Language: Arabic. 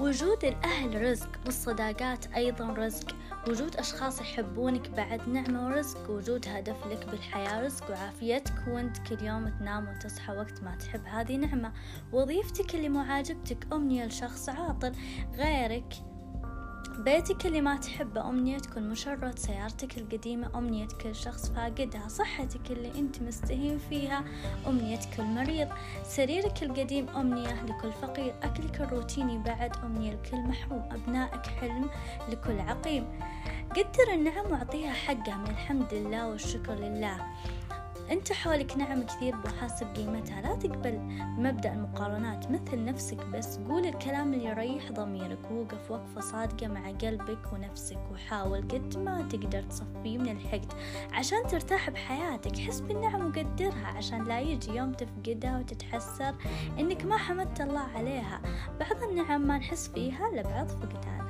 وجود الأهل رزق والصداقات أيضا رزق. وجود أشخاص يحبونك بعد نعمة ورزق. وجود هدف لك بالحياة رزق وعافيتك. وأنت كل يوم تنام وتصحى وقت ما تحب هذه نعمة. وظيفتك اللي مو عاجبتك أمنية لشخص عاطل غيرك. بيتك اللي ما تحبه أمنية تكون مشرد سيارتك القديمة أمنية كل شخص فاقدها صحتك اللي أنت مستهين فيها أمنية كل مريض. سريرك القديم أمنية لكل فقير أكلك الروتيني بعد أمنية لكل محروم أبنائك حلم لكل عقيم. قدر النعم وأعطيها حقها من الحمد لله والشكر لله. أنت حولك نعم كثير وحاسب قيمتها لا تقبل مبدأ المقارنات مثل نفسك بس. قول الكلام اللي يريح ضميرك ووقف وقفة صادقة مع قلبك ونفسك وحاول قد ما تقدر تصفيه من الحقد عشان ترتاح بحياتك. حس بالنعم وقدرها عشان لا يجي يوم تفقدها وتتحسر إنك ما حمدت الله عليها. بعض النعم ما نحس فيها إلا بعض فقدان.